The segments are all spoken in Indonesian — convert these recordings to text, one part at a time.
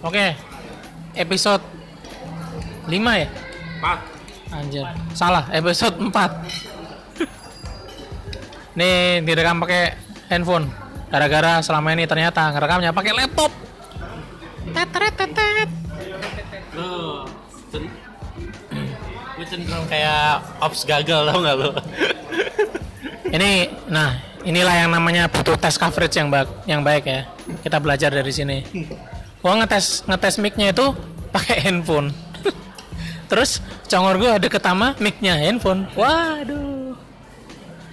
Oke. Episode 5 ya? Pak, Anjir. Salah, episode 4. Nih direkam pakai handphone. Gara-gara selama ini ternyata ngerekamnya pakai laptop. Tetret tetet. lu lu cenderung kayak ops gagal tau gak lu? Ini nah, inilah yang namanya butuh tes coverage yang baik yang baik ya. Kita belajar dari sini. Gua ngetes ngetes mic-nya itu pakai handphone. Terus congor gua deket sama mic-nya handphone. Waduh.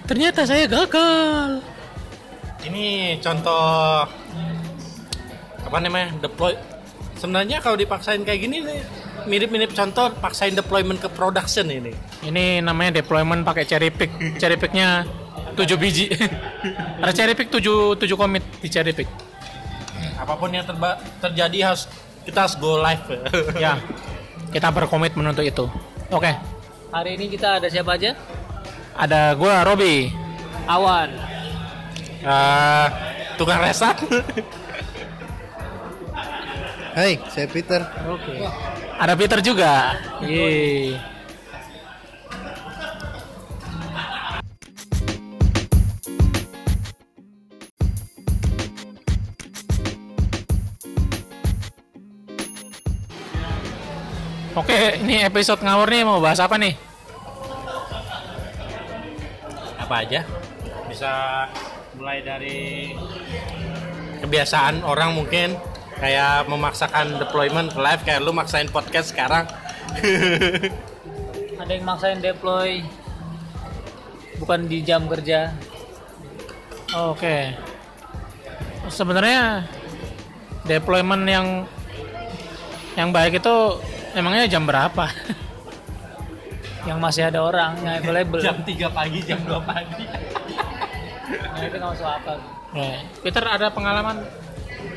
Ternyata saya gagal. Ini contoh apa namanya deploy. Sebenarnya kalau dipaksain kayak gini nih mirip-mirip contoh paksain deployment ke production ini. Ini namanya deployment pakai cherry pick. Cherry picknya 7 biji. Ada cherry pick 7 7 commit di cherry pick. Apa pun yang terba- terjadi harus kita harus go live. Ya. Kita berkomitmen untuk itu. Oke. Hari ini kita ada siapa aja? Ada gua Robi. Awan. Eh, tukang reset. Hai, saya Peter. Oke. Ada Peter juga. Yeay. Oke, ini episode ngawur nih mau bahas apa nih? apa aja bisa mulai dari kebiasaan orang mungkin kayak memaksakan deployment ke live kayak lu maksain podcast sekarang Ada yang maksain deploy bukan di jam kerja. Oke. Sebenarnya deployment yang yang baik itu emangnya jam berapa? Yang masih ada orang yang available. jam 3 pagi jam 2 pagi Nah, itu nggak masuk akal. Oke. Peter ada pengalaman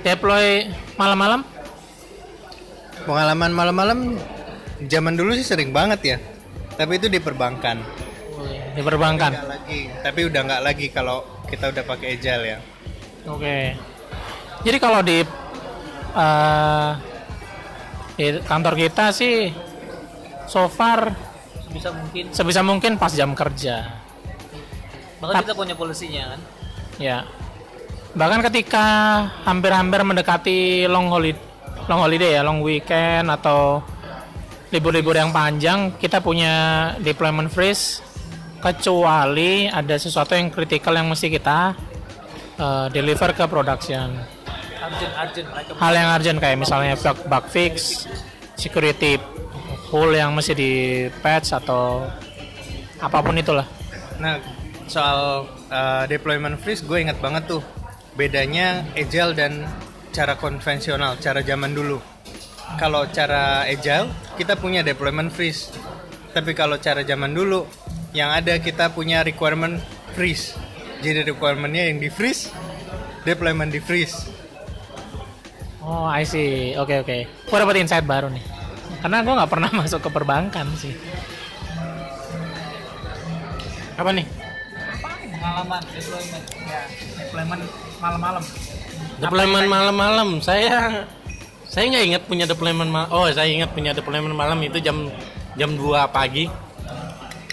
deploy malam-malam? Pengalaman malam-malam zaman dulu sih sering banget ya. Tapi itu di perbankan. Di perbankan. Nggak lagi. Tapi udah nggak lagi kalau kita udah pakai agile ya. Oke. Jadi kalau di di kantor kita sih so far Bisa mungkin. sebisa mungkin pas jam kerja. Bahkan Tap- kita punya polisinya kan. Ya. Bahkan ketika hampir-hampir mendekati long holiday, long holiday ya, long weekend atau libur-libur yang panjang, kita punya deployment freeze kecuali ada sesuatu yang kritikal yang mesti kita eh, deliver ke production. Urgent, urgent. Like Hal yang urgent kayak misalnya bug, bug fix, security hole yang mesti di patch atau apa pun itulah. Nah, soal uh, deployment freeze gue ingat banget tuh bedanya agile dan cara konvensional, cara zaman dulu. Kalau cara agile kita punya deployment freeze. Tapi kalau cara zaman dulu yang ada kita punya requirement freeze. Jadi requirementnya yang di freeze, deployment di freeze. Oh, I see. Oke, oke. Gue dapet insight baru nih. Karena gue nggak pernah masuk ke perbankan sih. apa nih Pengalaman deployment. Ya, deployment malam-malam. deployment malam-malam saya saya nggak ingat punya deployment malam oh saya ingat punya deployment malam itu jam jam 2 pagi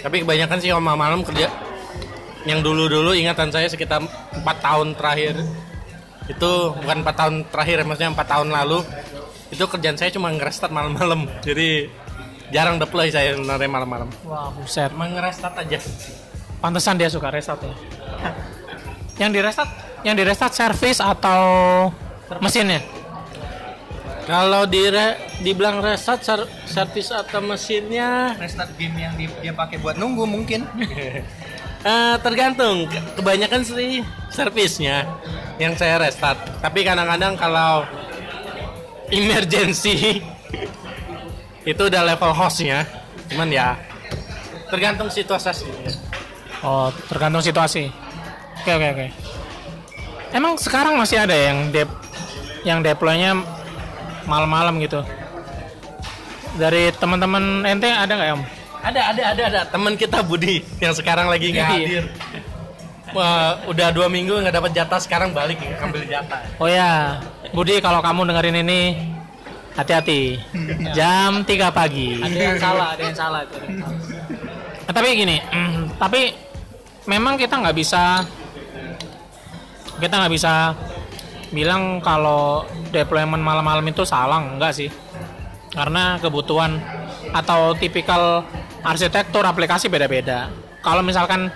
tapi kebanyakan sih kalau malam kerja yang dulu-dulu ingatan saya sekitar empat tahun terakhir itu bukan empat tahun terakhir maksudnya empat tahun lalu itu kerjaan saya cuma ngerestart malam-malam jadi jarang deploy saya sebenarnya malam-malam Wah, buset. cuma ngerestart aja Pantesan dia suka restart ya. yang di restart, yang di restart service atau mesinnya? kalau di dibilang restart ser- servis atau mesinnya Restart game yang di- dia pakai buat nunggu mungkin. Eh, tergantung Ke- kebanyakan sih servisnya yang saya restart tapi kadang-kadang kalau emergency itu udah level hostnya cuman ya tergantung situasi Oh, tergantung situasi. Oke, oke, oke. Emang sekarang masih ada yang dep yang deploynya malam-malam gitu? Dari teman-teman ente ada nggak om? Ada ada ada ada teman kita Budi yang sekarang lagi nggak Iya. hadir Wah, udah dua minggu nggak dapat jatah sekarang balik ambil jatah Oh ya, Budi kalau kamu dengerin ini, hati-hati. Jam 3 pagi. Ada yang salah, ada yang salah ada yang salah. Nah, tapi gini, tapi memang kita nggak bisa kita nggak bisa bilang kalau deployment malam-malam itu salah enggak sih karena kebutuhan atau tipikal arsitektur aplikasi beda-beda. Kalau misalkan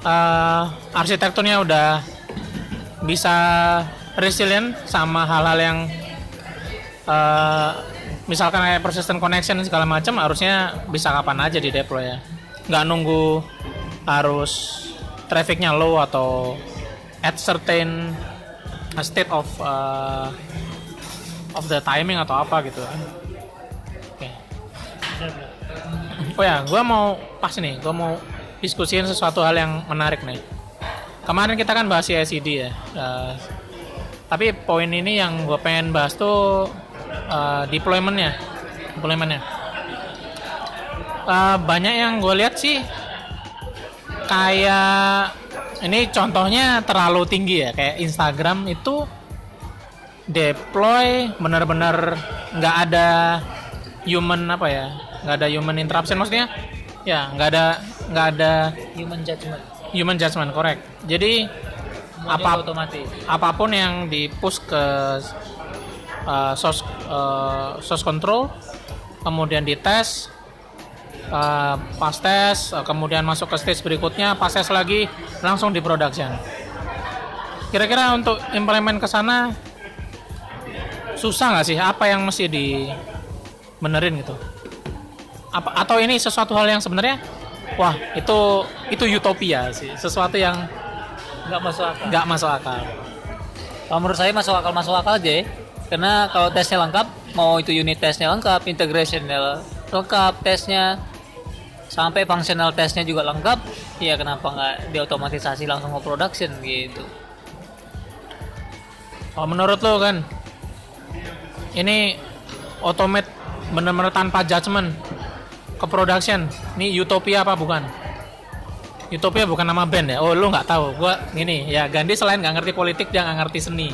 eh, arsitekturnya udah bisa resilient sama hal-hal yang eh, misalkan kayak persistent connection segala macam harusnya bisa kapan aja di deploy ya. Nggak nunggu harus trafficnya low atau at certain state of uh, of the timing atau apa gitu oh ya gue mau pas nih gue mau diskusiin sesuatu hal yang menarik nih. Kemarin kita kan bahas CICD ya Uh, tapi poin ini yang gue pengen bahas tuh uh, deploymentnya deploymentnya. Uh, banyak yang gue lihat sih kayak ini contohnya terlalu tinggi ya kayak Instagram itu deploy benar-benar nggak ada human apa ya nggak ada human interruption maksudnya? Ya nggak ada nggak ada Human judgment. human judgment correct. Jadi Apa- otomatis. apa pun yang di push ke uh, source uh, source control kemudian dites uh, pas tes uh, kemudian masuk ke stage berikutnya pas tes lagi langsung di production. Kira-kira untuk implement ke sana susah nggak sih? Apa yang mesti di benerin gitu apa atau ini sesuatu hal yang sebenarnya wah itu itu utopia sih sesuatu yang Nggak masuk akal. nggak masuk akal Kalau menurut saya masuk akal masuk akal aja ya. Karena kalau tesnya lengkap, mau itu unit tesnya lengkap, integrationnya lengkap, tesnya sampai functional tesnya juga lengkap, ya kenapa nggak diotomatisasi langsung ke production gitu? Kalau menurut lo kan, ini automate bener-bener tanpa judgement ke production. Ini utopia apa bukan? Utopia bukan nama band ya? Oh lu nggak tahu? Gua gini ya Gandhi selain nggak ngerti politik dia nggak ngerti seni.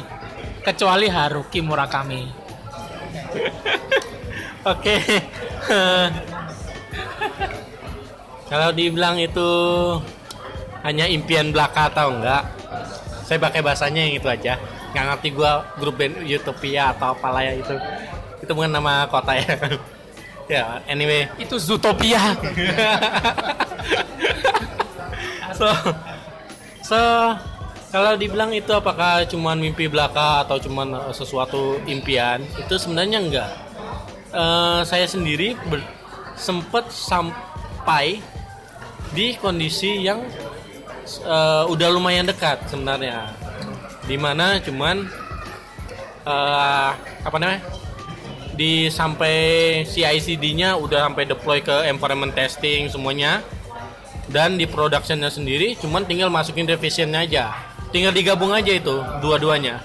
Kecuali Haruki Murakami. Oke. Kalau dibilang itu hanya impian belaka atau enggak, saya pakai bahasanya yang itu aja. Nggak ngerti gua grup band Utopia atau apalah ya itu. Itu bukan nama kota ya. ya, anyway. Itu Zootopia. So, so kalau dibilang itu apakah cuman mimpi belaka atau cuman eh, sesuatu impian, itu sebenarnya enggak. Eh, saya sendiri ber- sempet sampai di kondisi yang eh, udah lumayan dekat sebenarnya, di mana cuman eh, apa namanya? Di sampai CICD-nya udah sampai deploy ke environment testing semuanya. Dan di productionnya sendiri cuman tinggal masukin revisionnya aja. Tinggal digabung aja itu dua-duanya.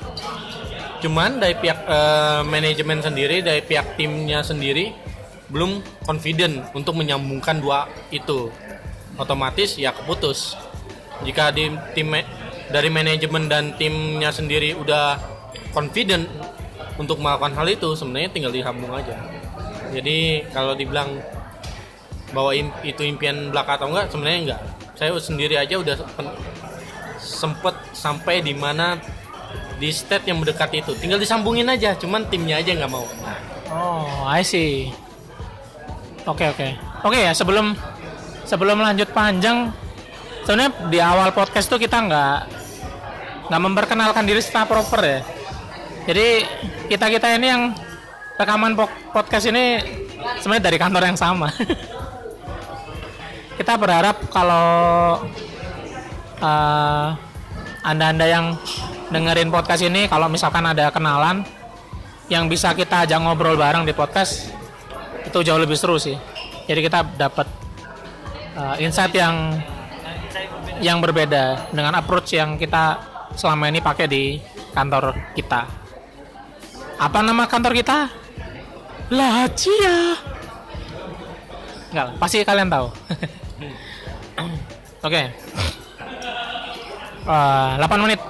Cuman dari pihak eh, manajemen sendiri dari pihak timnya sendiri belum confident untuk menyambungkan dua itu. Otomatis ya keputus. Jika di tim dari manajemen dan timnya sendiri udah confident untuk melakukan hal itu sebenarnya tinggal disambung aja. Jadi kalau dibilang bahwa itu impian belaka atau enggak sebenarnya enggak. Saya sendiri aja udah sempet sampai di mana di state yang mendekati itu. Tinggal disambungin aja cuman timnya aja nggak mau. Oh, I see. Oke oke. Oke ya sebelum sebelum lanjut panjang, sebenarnya di awal podcast tuh kita nggak nggak memperkenalkan diri secara proper ya. Jadi kita kita ini yang rekaman po- podcast ini sebenarnya dari kantor yang sama. kita berharap kalau eh, anda-anda yang dengerin podcast ini, kalau misalkan ada kenalan yang bisa kita ajak ngobrol bareng di podcast itu jauh lebih seru sih. Jadi kita dapat uh, insight yang yang berbeda dengan approach yang kita selama ini pakai di kantor kita. Apa nama kantor kita? Lajia. Enggak pasti kalian tahu. Oke. Eh, 8 menit.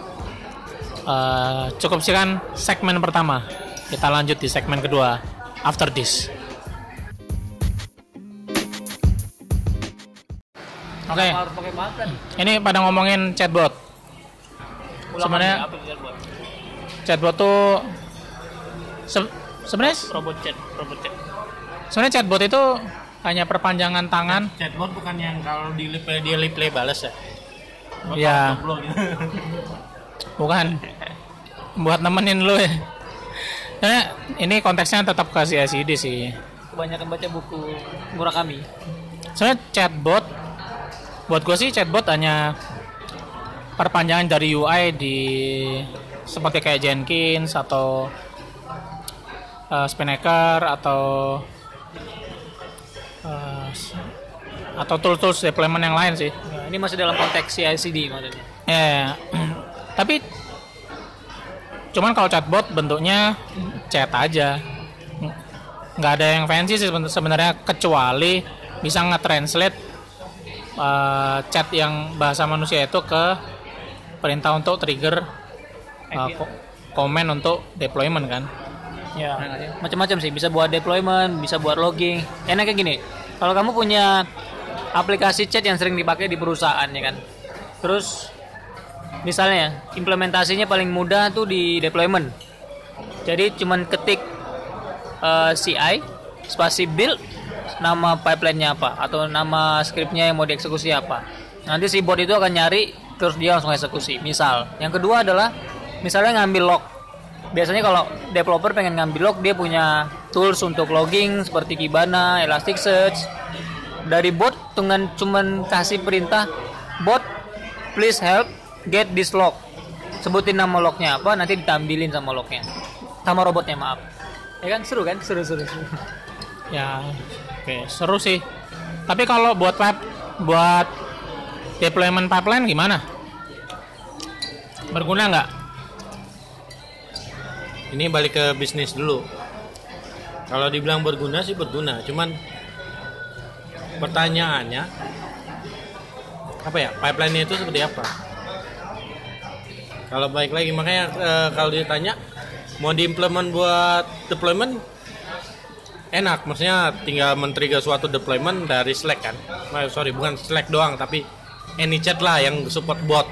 Eh, cukup sekian segmen pertama. Kita lanjut di segmen kedua after this. Oke, makan. ini pada ngomongin chatbot. Sebenarnya- Chatbot tuh se- sebenarnya robot chat, robot chat. sebenarnya chatbot itu hanya perpanjangan tangan. Chatbot bukan yang kalau di replay dia replay balas ya? Ya, Goblok gitu. bukan buat nemenin lu ya. Nah, ini konteksnya tetap ke CICD sih. Kebanyakan baca buku Murakami. Sebenarnya chatbot buat gue sih chatbot hanya perpanjangan dari UI di seperti kayak Jenkins atau uh, Spinnaker atau uh, atau tools-tools deployment yang lain sih. Nah, ini masih dalam konteks CI/CD maksudnya. Ya, tapi cuman kalau chatbot bentuknya chat aja, nggak ada yang fancy sih seben- sebenarnya kecuali bisa nge-translate eh, chat yang bahasa manusia itu ke perintah untuk trigger ko- komen untuk deployment kan. Ya, macam-macam sih. Bisa buat deployment, bisa buat logging. Enaknya gini, kalau kamu punya aplikasi chat yang sering dipakai di perusahaan ya kan. Terus misalnya implementasinya paling mudah tuh di deployment. Jadi cuman ketik eh, CI spasi build nama pipeline-nya apa atau nama scriptnya yang mau dieksekusi apa. Nanti si bot itu akan nyari terus dia langsung eksekusi. Misal, yang kedua adalah misalnya ngambil log biasanya kalau developer pengen ngambil log dia punya tools untuk logging seperti Kibana, Elasticsearch. Dari bot dengan cuman kasih perintah bot please help get this log. Sebutin nama lognya apa nanti ditampilin sama lognya. Sama robotnya maaf. Ya kan seru kan? Seru seru. seru. Ya, oke seru sih. Tapi kalau buat web, buat deployment pipeline gimana? Berguna nggak? Ini balik ke bisnis dulu. Kalau dibilang berguna sih berguna, cuman pertanyaannya apa ya pipeline itu seperti apa? Kalau baik lagi makanya eh, kalau ditanya mau diimplement buat deployment enak, maksudnya tinggal men-trigger suatu deployment dari Slack kan? Eh, sorry bukan Slack doang tapi AnyChat lah yang support bot.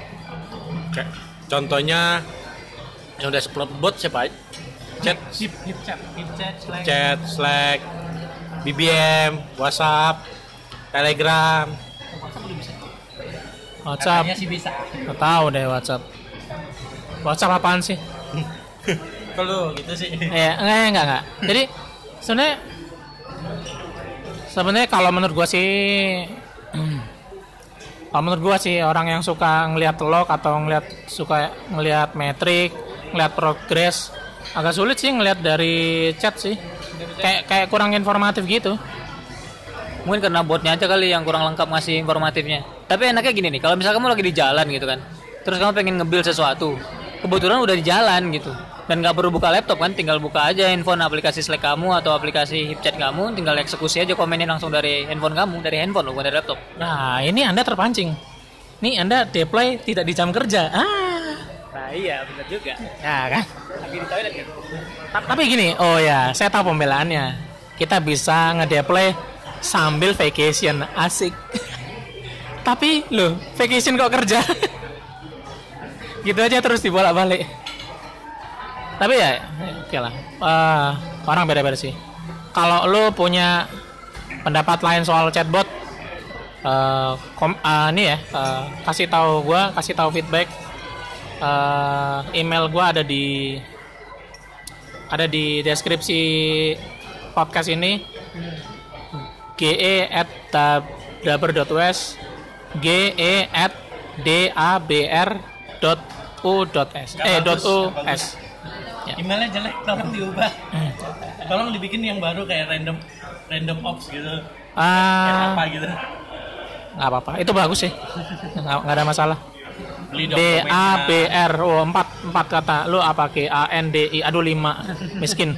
Kayak contohnya yang udah support bot siapa aja? Chat, Hip hip chat, hip chat, Slack. chat, Slack, BBM, WhatsApp, Telegram. WhatsApp? Katanya sih bisa. Nggak tahu deh WhatsApp. WhatsApp apaan sih? Kalau gitu sih. Eh, enggak, enggak, enggak. Jadi sebenarnya sebenarnya kalau menurut gua sih kalau menurut gua sih orang yang suka ngelihat log atau ngelihat suka ngelihat metrik, ngelihat progres agak sulit sih ngelihat dari chat sih. Kayak kayak kurang informatif gitu. Mungkin karena botnya aja kali yang kurang lengkap ngasih informatifnya. Tapi enaknya gini nih, kalau misalnya kamu lagi di jalan gitu kan, terus kamu pengen nge-build sesuatu, kebetulan udah di jalan gitu, dan nggak perlu buka laptop kan, tinggal buka aja handphone aplikasi Slack kamu atau aplikasi HipChat kamu, tinggal eksekusi aja komennya langsung dari handphone kamu, dari handphone loh, bukan dari laptop. Nah, ini Anda terpancing. Nih Anda deploy tidak di jam kerja. Ah. Nah iya, benar juga. Ya kan? Lagi di toilet kan? Ta- Tapi gini, oh ya, saya tahu pembelaannya. Kita bisa ngedeploy sambil vacation, asik. Tapi loh, vacation kok kerja? gitu aja terus dibolak-balik. Tapi ya, oke lah. Eh, orang beda-beda sih. Kalau lu punya pendapat lain soal chatbot, eh, kom, eh, ini ya, eh, kasih tahu gua, kasih tahu feedback. Eh, email gua ada di ada di deskripsi podcast ini. Ge at dabr.us ge at dabr dot u dot s. Eh dot u s. Ya. Emailnya jelek, tolong diubah. tolong dibikin yang baru kayak random random ops gitu. ah. Apa gitu. nggak apa-apa. Itu bagus sih. Nggak ada masalah D. A B R oh empat empat kata lu apa G A N D I aduh lima miskin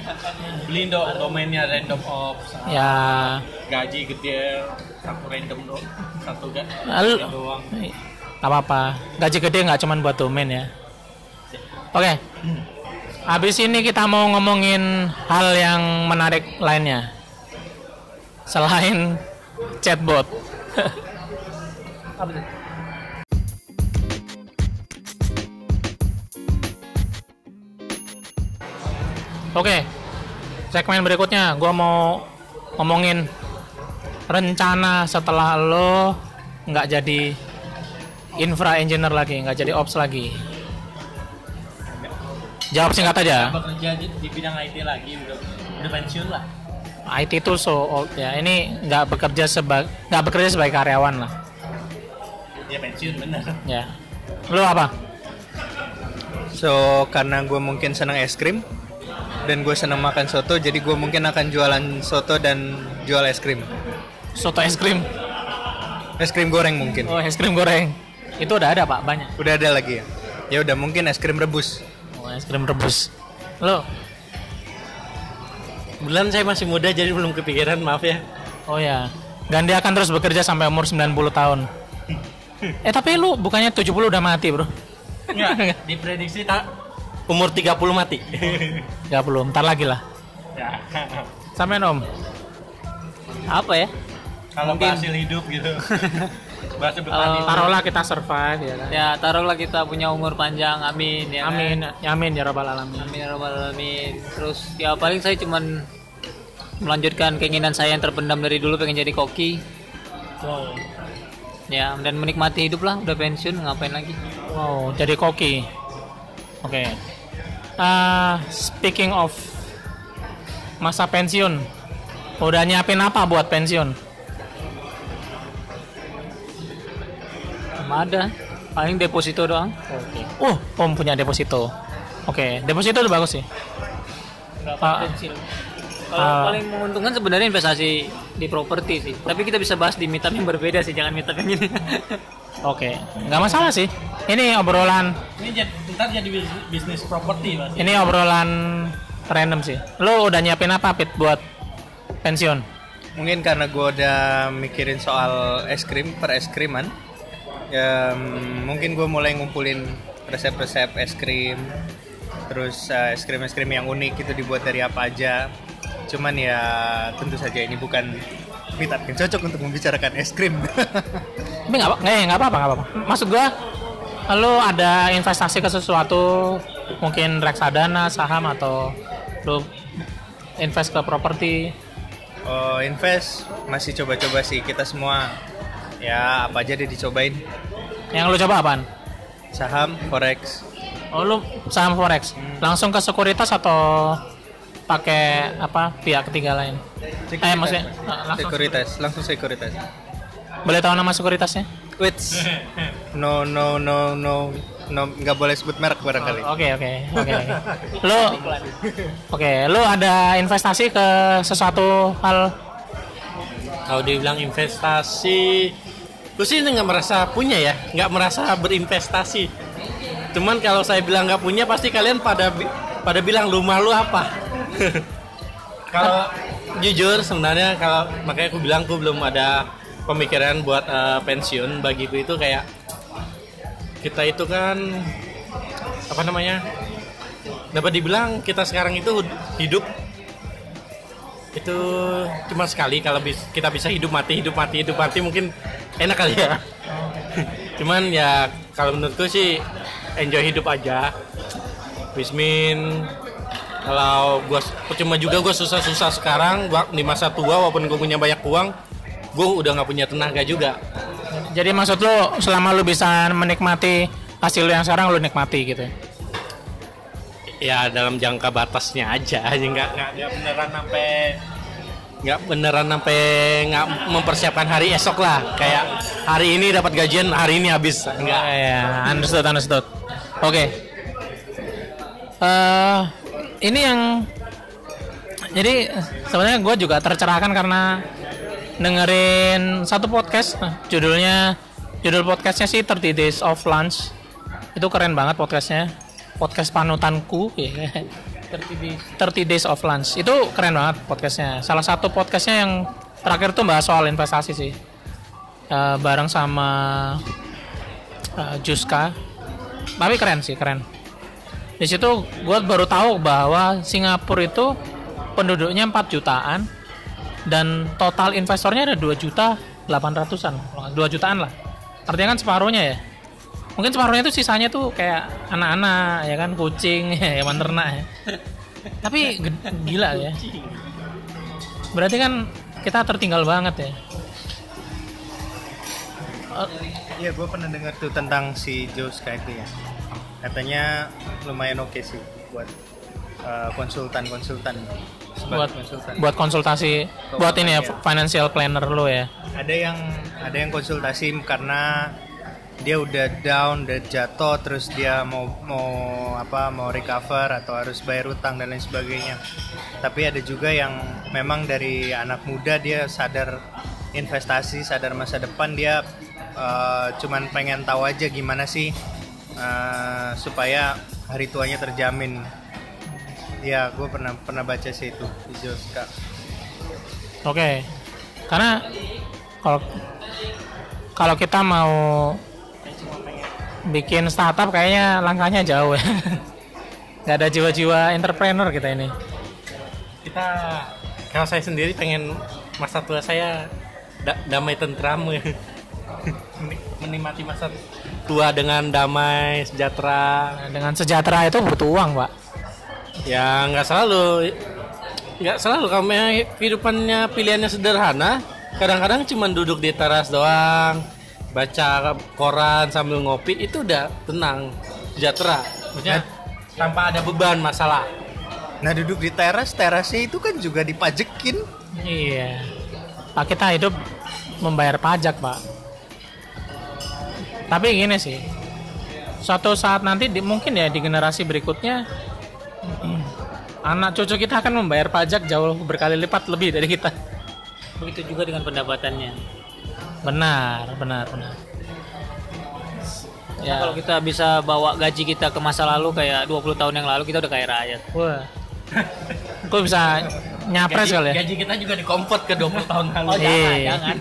Beli dong domainnya random ops. ya Gaji gede satu random dong. Satu gak Lalu- doang. apa-apa gaji gede nggak cuman buat domain ya oke Habis ini kita mau ngomongin hal yang menarik lainnya. Selain chatbot. Apa? Oke, segmen berikutnya gue mau ngomongin rencana setelah lo nggak jadi infra engineer lagi, nggak jadi ops lagi. Jawab singkat aja. Bekerja di, di bidang IT lagi udah udah pensiun lah. IT itu so old ya. Ini nggak bekerja sebagai nggak bekerja sebagai karyawan lah. Dia pensiun bener. Ya. Lo apa? So karena gue mungkin senang es krim dan gue senang makan soto, jadi gue mungkin akan jualan soto dan jual es krim. Soto es krim. Es krim goreng mungkin. Oh es krim goreng. Itu udah ada pak banyak. Udah ada lagi ya. Ya udah mungkin es krim rebus. Oh es krim rebus. Lo? Bulan saya masih muda jadi belum kepikiran maaf ya. Oh ya. Gandhi akan terus bekerja sampai umur 90 tahun. Eh tapi lu bukannya 70 udah mati bro? Enggak, diprediksi tak umur 30 mati. 30, ntar lagi lah. ya. Sampai om. Apa ya? Kalau Mungkin- hasil hidup gitu. Bahasa Kalau- Taruhlah kita survive ya kan. Ya taruhlah kita punya umur panjang, amin ya. kan? Amin, ya amin ya rabbal alamin. Amin ya rabbal alamin. Terus ya paling saya cuman melanjutkan keinginan saya yang terpendam dari dulu pengen jadi koki. Ya dan menikmati hidup lah. Udah pensiun ngapain lagi? Wow, jadi koki. Oke. Ah, speaking of masa pensiun, udah nyiapin apa buat pensiun? Ada. Paling deposito doang. Oke. Oh, om punya deposito. Oke, deposito udah bagus sih. Ah. Kalau Ah. paling menguntungkan sebenarnya investasi di properti sih. Tapi kita bisa bahas di meetup yang berbeda sih, jangan meetup yang ini. Oke, nggak masalah sih. Ini obrolan, Ini jadi, ntar jadi bis- bisnis properti mas. ini obrolan random sih. Lo udah nyiapin apa Pit buat pensiun? Mungkin karena gue udah mikirin soal es krim per es kriman. Ya, mm, mungkin gue mulai ngumpulin resep-resep es krim. Terus eh, es krim es krim yang unik itu dibuat dari apa aja. Cuman ya tentu saja ini bukan meetup yang cocok untuk membicarakan es krim. Tapi nggak apa- nggak nggak apa-apa nggak apa-apa. Maksud gua, lo ada investasi ke sesuatu, mungkin reksadana, saham atau lo invest ke properti. oh, invest masih coba-coba sih kita semua. Ya apa aja deh dicobain. Yang lo coba apaan? Saham, forex, Oh lo saham forex, langsung ke sekuritas atau pakai apa pihak ketiga lain? Eh maksudnya ah, langsung sekuritas, langsung sekuritas. Boleh tahu nama sekuritasnya? Wait, no no no no no nggak boleh sebut merek barangkali. Oke oke oke. Lo oke lo ada investasi ke sesuatu hal Kalau dibilang investasi, gue sih nggak merasa punya ya, nggak merasa berinvestasi. Cuman kalau saya bilang nggak punya, pasti kalian pada pada bilang rumah lu apa. kalau jujur sebenarnya kalau makanya aku bilang aku belum ada pemikiran buat eh, pensiun bagiku itu kayak kita itu kan apa namanya dapat dibilang kita sekarang itu hidup. Itu cuma sekali kalau kita bisa hidup mati hidup mati hidup mati mungkin enak kali ya. Cuman ya kalau menurutku sih enjoy hidup aja. Wismin kalau gua percuma juga gue susah-susah sekarang di masa tua walaupun gue punya banyak uang gue udah nggak punya tenaga juga Jadi maksud lo selama lo bisa menikmati hasil lo yang sekarang lo nikmati gitu ya? ya dalam jangka batasnya aja aja nggak nggak nggak beneran sampai nggak beneran sampai nggak mempersiapkan hari esok lah kayak hari ini dapat gajian hari ini habis Enggak ya, understood, understood. Oke. Eh, ini yang jadi sebenarnya gue juga tercerahkan karena dengerin satu podcast, nah, judulnya judul podcastnya sih 30 Days of Lunch. Itu keren banget podcastnya, podcast panutanku. ya. 30 Days, 30 Days of Lunch itu keren banget podcastnya. Salah satu podcastnya yang terakhir tuh bahas soal investasi sih, Eh, bareng sama uh, Juska tapi keren sih keren Di situ gue baru tahu bahwa Singapura itu penduduknya 4 jutaan dan total investornya ada 2 juta 800-an, 2 jutaan lah. Artinya kan separuhnya ya. Mungkin separuhnya itu sisanya tuh kayak anak-anak ya kan kucing, hewan ternak ya. Tapi gila ya. Berarti kan kita tertinggal banget ya. Iya, gue pernah dengar tuh tentang si Joe Sky itu ya. Katanya lumayan oke sih buat uh, konsultan-konsultan. Buat konsultan. buat konsultasi buat ini ya Iya. financial planner lo ya. Ada yang ada yang konsultasi karena dia udah down, udah jatuh, terus dia mau mau apa mau recover atau harus bayar utang dan lain sebagainya. Tapi ada juga yang memang dari anak muda dia sadar investasi, sadar masa depan dia eh, cuman pengen tahu aja gimana sih eh, supaya hari tuanya terjamin. Ya, gue pernah pernah baca sih itu di Joska. Oke. Karena kalau kalau kita mau bikin startup kayaknya langkahnya jauh ya. Gak ada jiwa-jiwa entrepreneur kita ini. kita kalau saya sendiri pengen masa tua saya da- damai tentram Menik- menikmati masa tua dengan damai sejahtera Dengan sejahtera itu butuh uang, Pak. Ya nggak selalu nggak selalu memang kehidupannya pilihannya sederhana kadang-kadang cuma duduk di teras doang baca koran sambil ngopi itu udah tenang sejahtera maksudnya tanpa ada beban masalah Nah duduk di teras, terasnya itu kan juga dipajekin. Iya. Pak kita hidup membayar pajak, Pak. Tapi gini sih. Suatu saat nanti di, mungkin ya di generasi berikutnya anak cucu kita akan membayar pajak jauh berkali lipat lebih dari kita. Begitu juga dengan pendapatannya. Benar, benar, benar. Ya. Ya. Kalau kita bisa bawa gaji kita ke masa lalu kayak 20 tahun yang lalu kita udah kaya raya. Wah. Kok bisa nyapres kali ya? gaji kita juga dikompot ke 20 tahun lalu Oh jangan, Iya. jangan.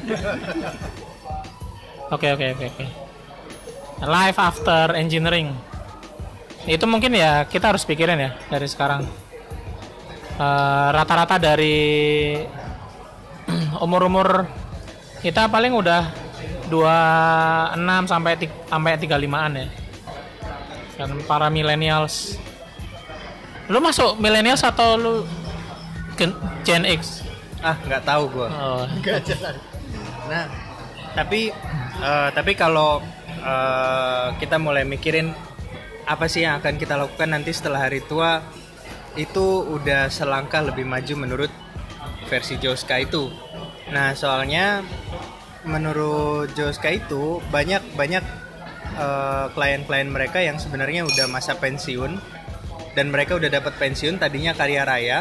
Oke oke oke oke. Life after engineering. Itu mungkin ya kita harus pikirin ya dari sekarang. Eh, Rata-rata dari umur-umur kita paling udah 26 sampai sampai 35-an ya. Dan para millennials. Lu masuk millennials atau lu Gen, Gen X? Ah nggak tahu gue. Oh, Nah tapi eh, tapi kalau eh, kita mulai mikirin apa sih yang akan kita lakukan nanti setelah hari tua itu udah selangkah lebih maju menurut versi Joska itu. Nah soalnya menurut Joska itu banyak banyak eh, klien-klien mereka yang sebenarnya udah masa pensiun dan mereka udah dapat pensiun tadinya karya raya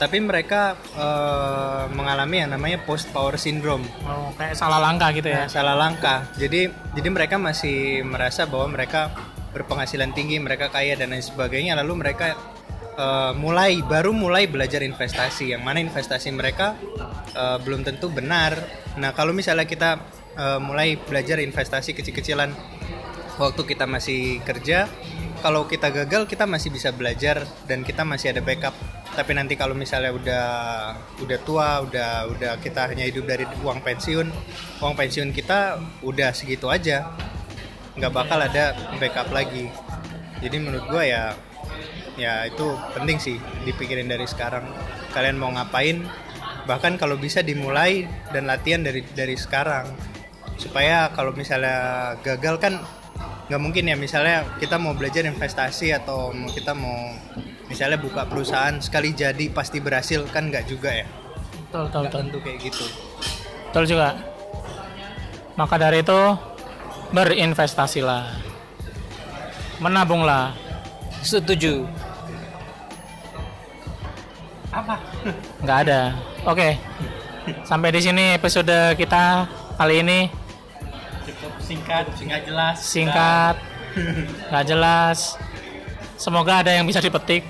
tapi mereka eh, mengalami yang namanya post power syndrome oh, kayak salah langkah gitu ya. Nah, salah langkah. Jadi jadi mereka masih merasa bahwa mereka berpenghasilan tinggi, mereka kaya dan lain sebagainya. Lalu mereka eh, mulai baru mulai belajar investasi. Yang mana investasi mereka eh, belum tentu benar. Nah kalau misalnya kita eh, mulai belajar investasi kecil-kecilan waktu kita masih kerja, kalau kita gagal kita masih bisa belajar dan kita masih ada backup. Tapi nanti kalau misalnya udah udah tua, udah udah kita hanya hidup dari uang pensiun, uang pensiun kita udah segitu aja, nggak bakal ada backup lagi. Jadi menurut gua ya ya itu penting sih dipikirin dari sekarang. Kalian mau ngapain? Bahkan kalau bisa dimulai dan latihan dari dari sekarang supaya kalau misalnya gagal kan nggak mungkin ya misalnya kita mau belajar investasi atau kita mau misalnya buka perusahaan sekali jadi pasti berhasil kan nggak juga ya Betul, betul. tentu kayak gitu Betul juga. Maka dari itu berinvestasilah. Menabunglah. Setuju. apa Nggak ada. Oke. Sampai di sini episode kita kali ini cukup singkat nggak jelas singkat, nggak jelas. Semoga ada yang bisa dipetik.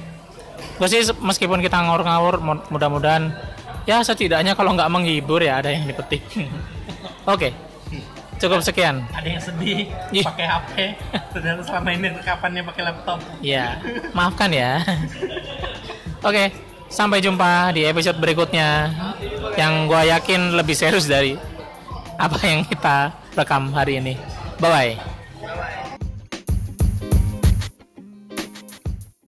Gue sih meskipun kita ngawur-ngawur, mu- mudah-mudahan ya setidaknya kalau nggak menghibur ya ada yang dipetik. Oke. Cukup sekian. Ada yang sedih Ih. pakai HP, padahal selama ini rekapannya pakai laptop. Ya, maafkan ya. Oke, sampai jumpa di episode berikutnya yang gua yakin lebih serius dari apa yang kita rekam hari ini. Bye bye.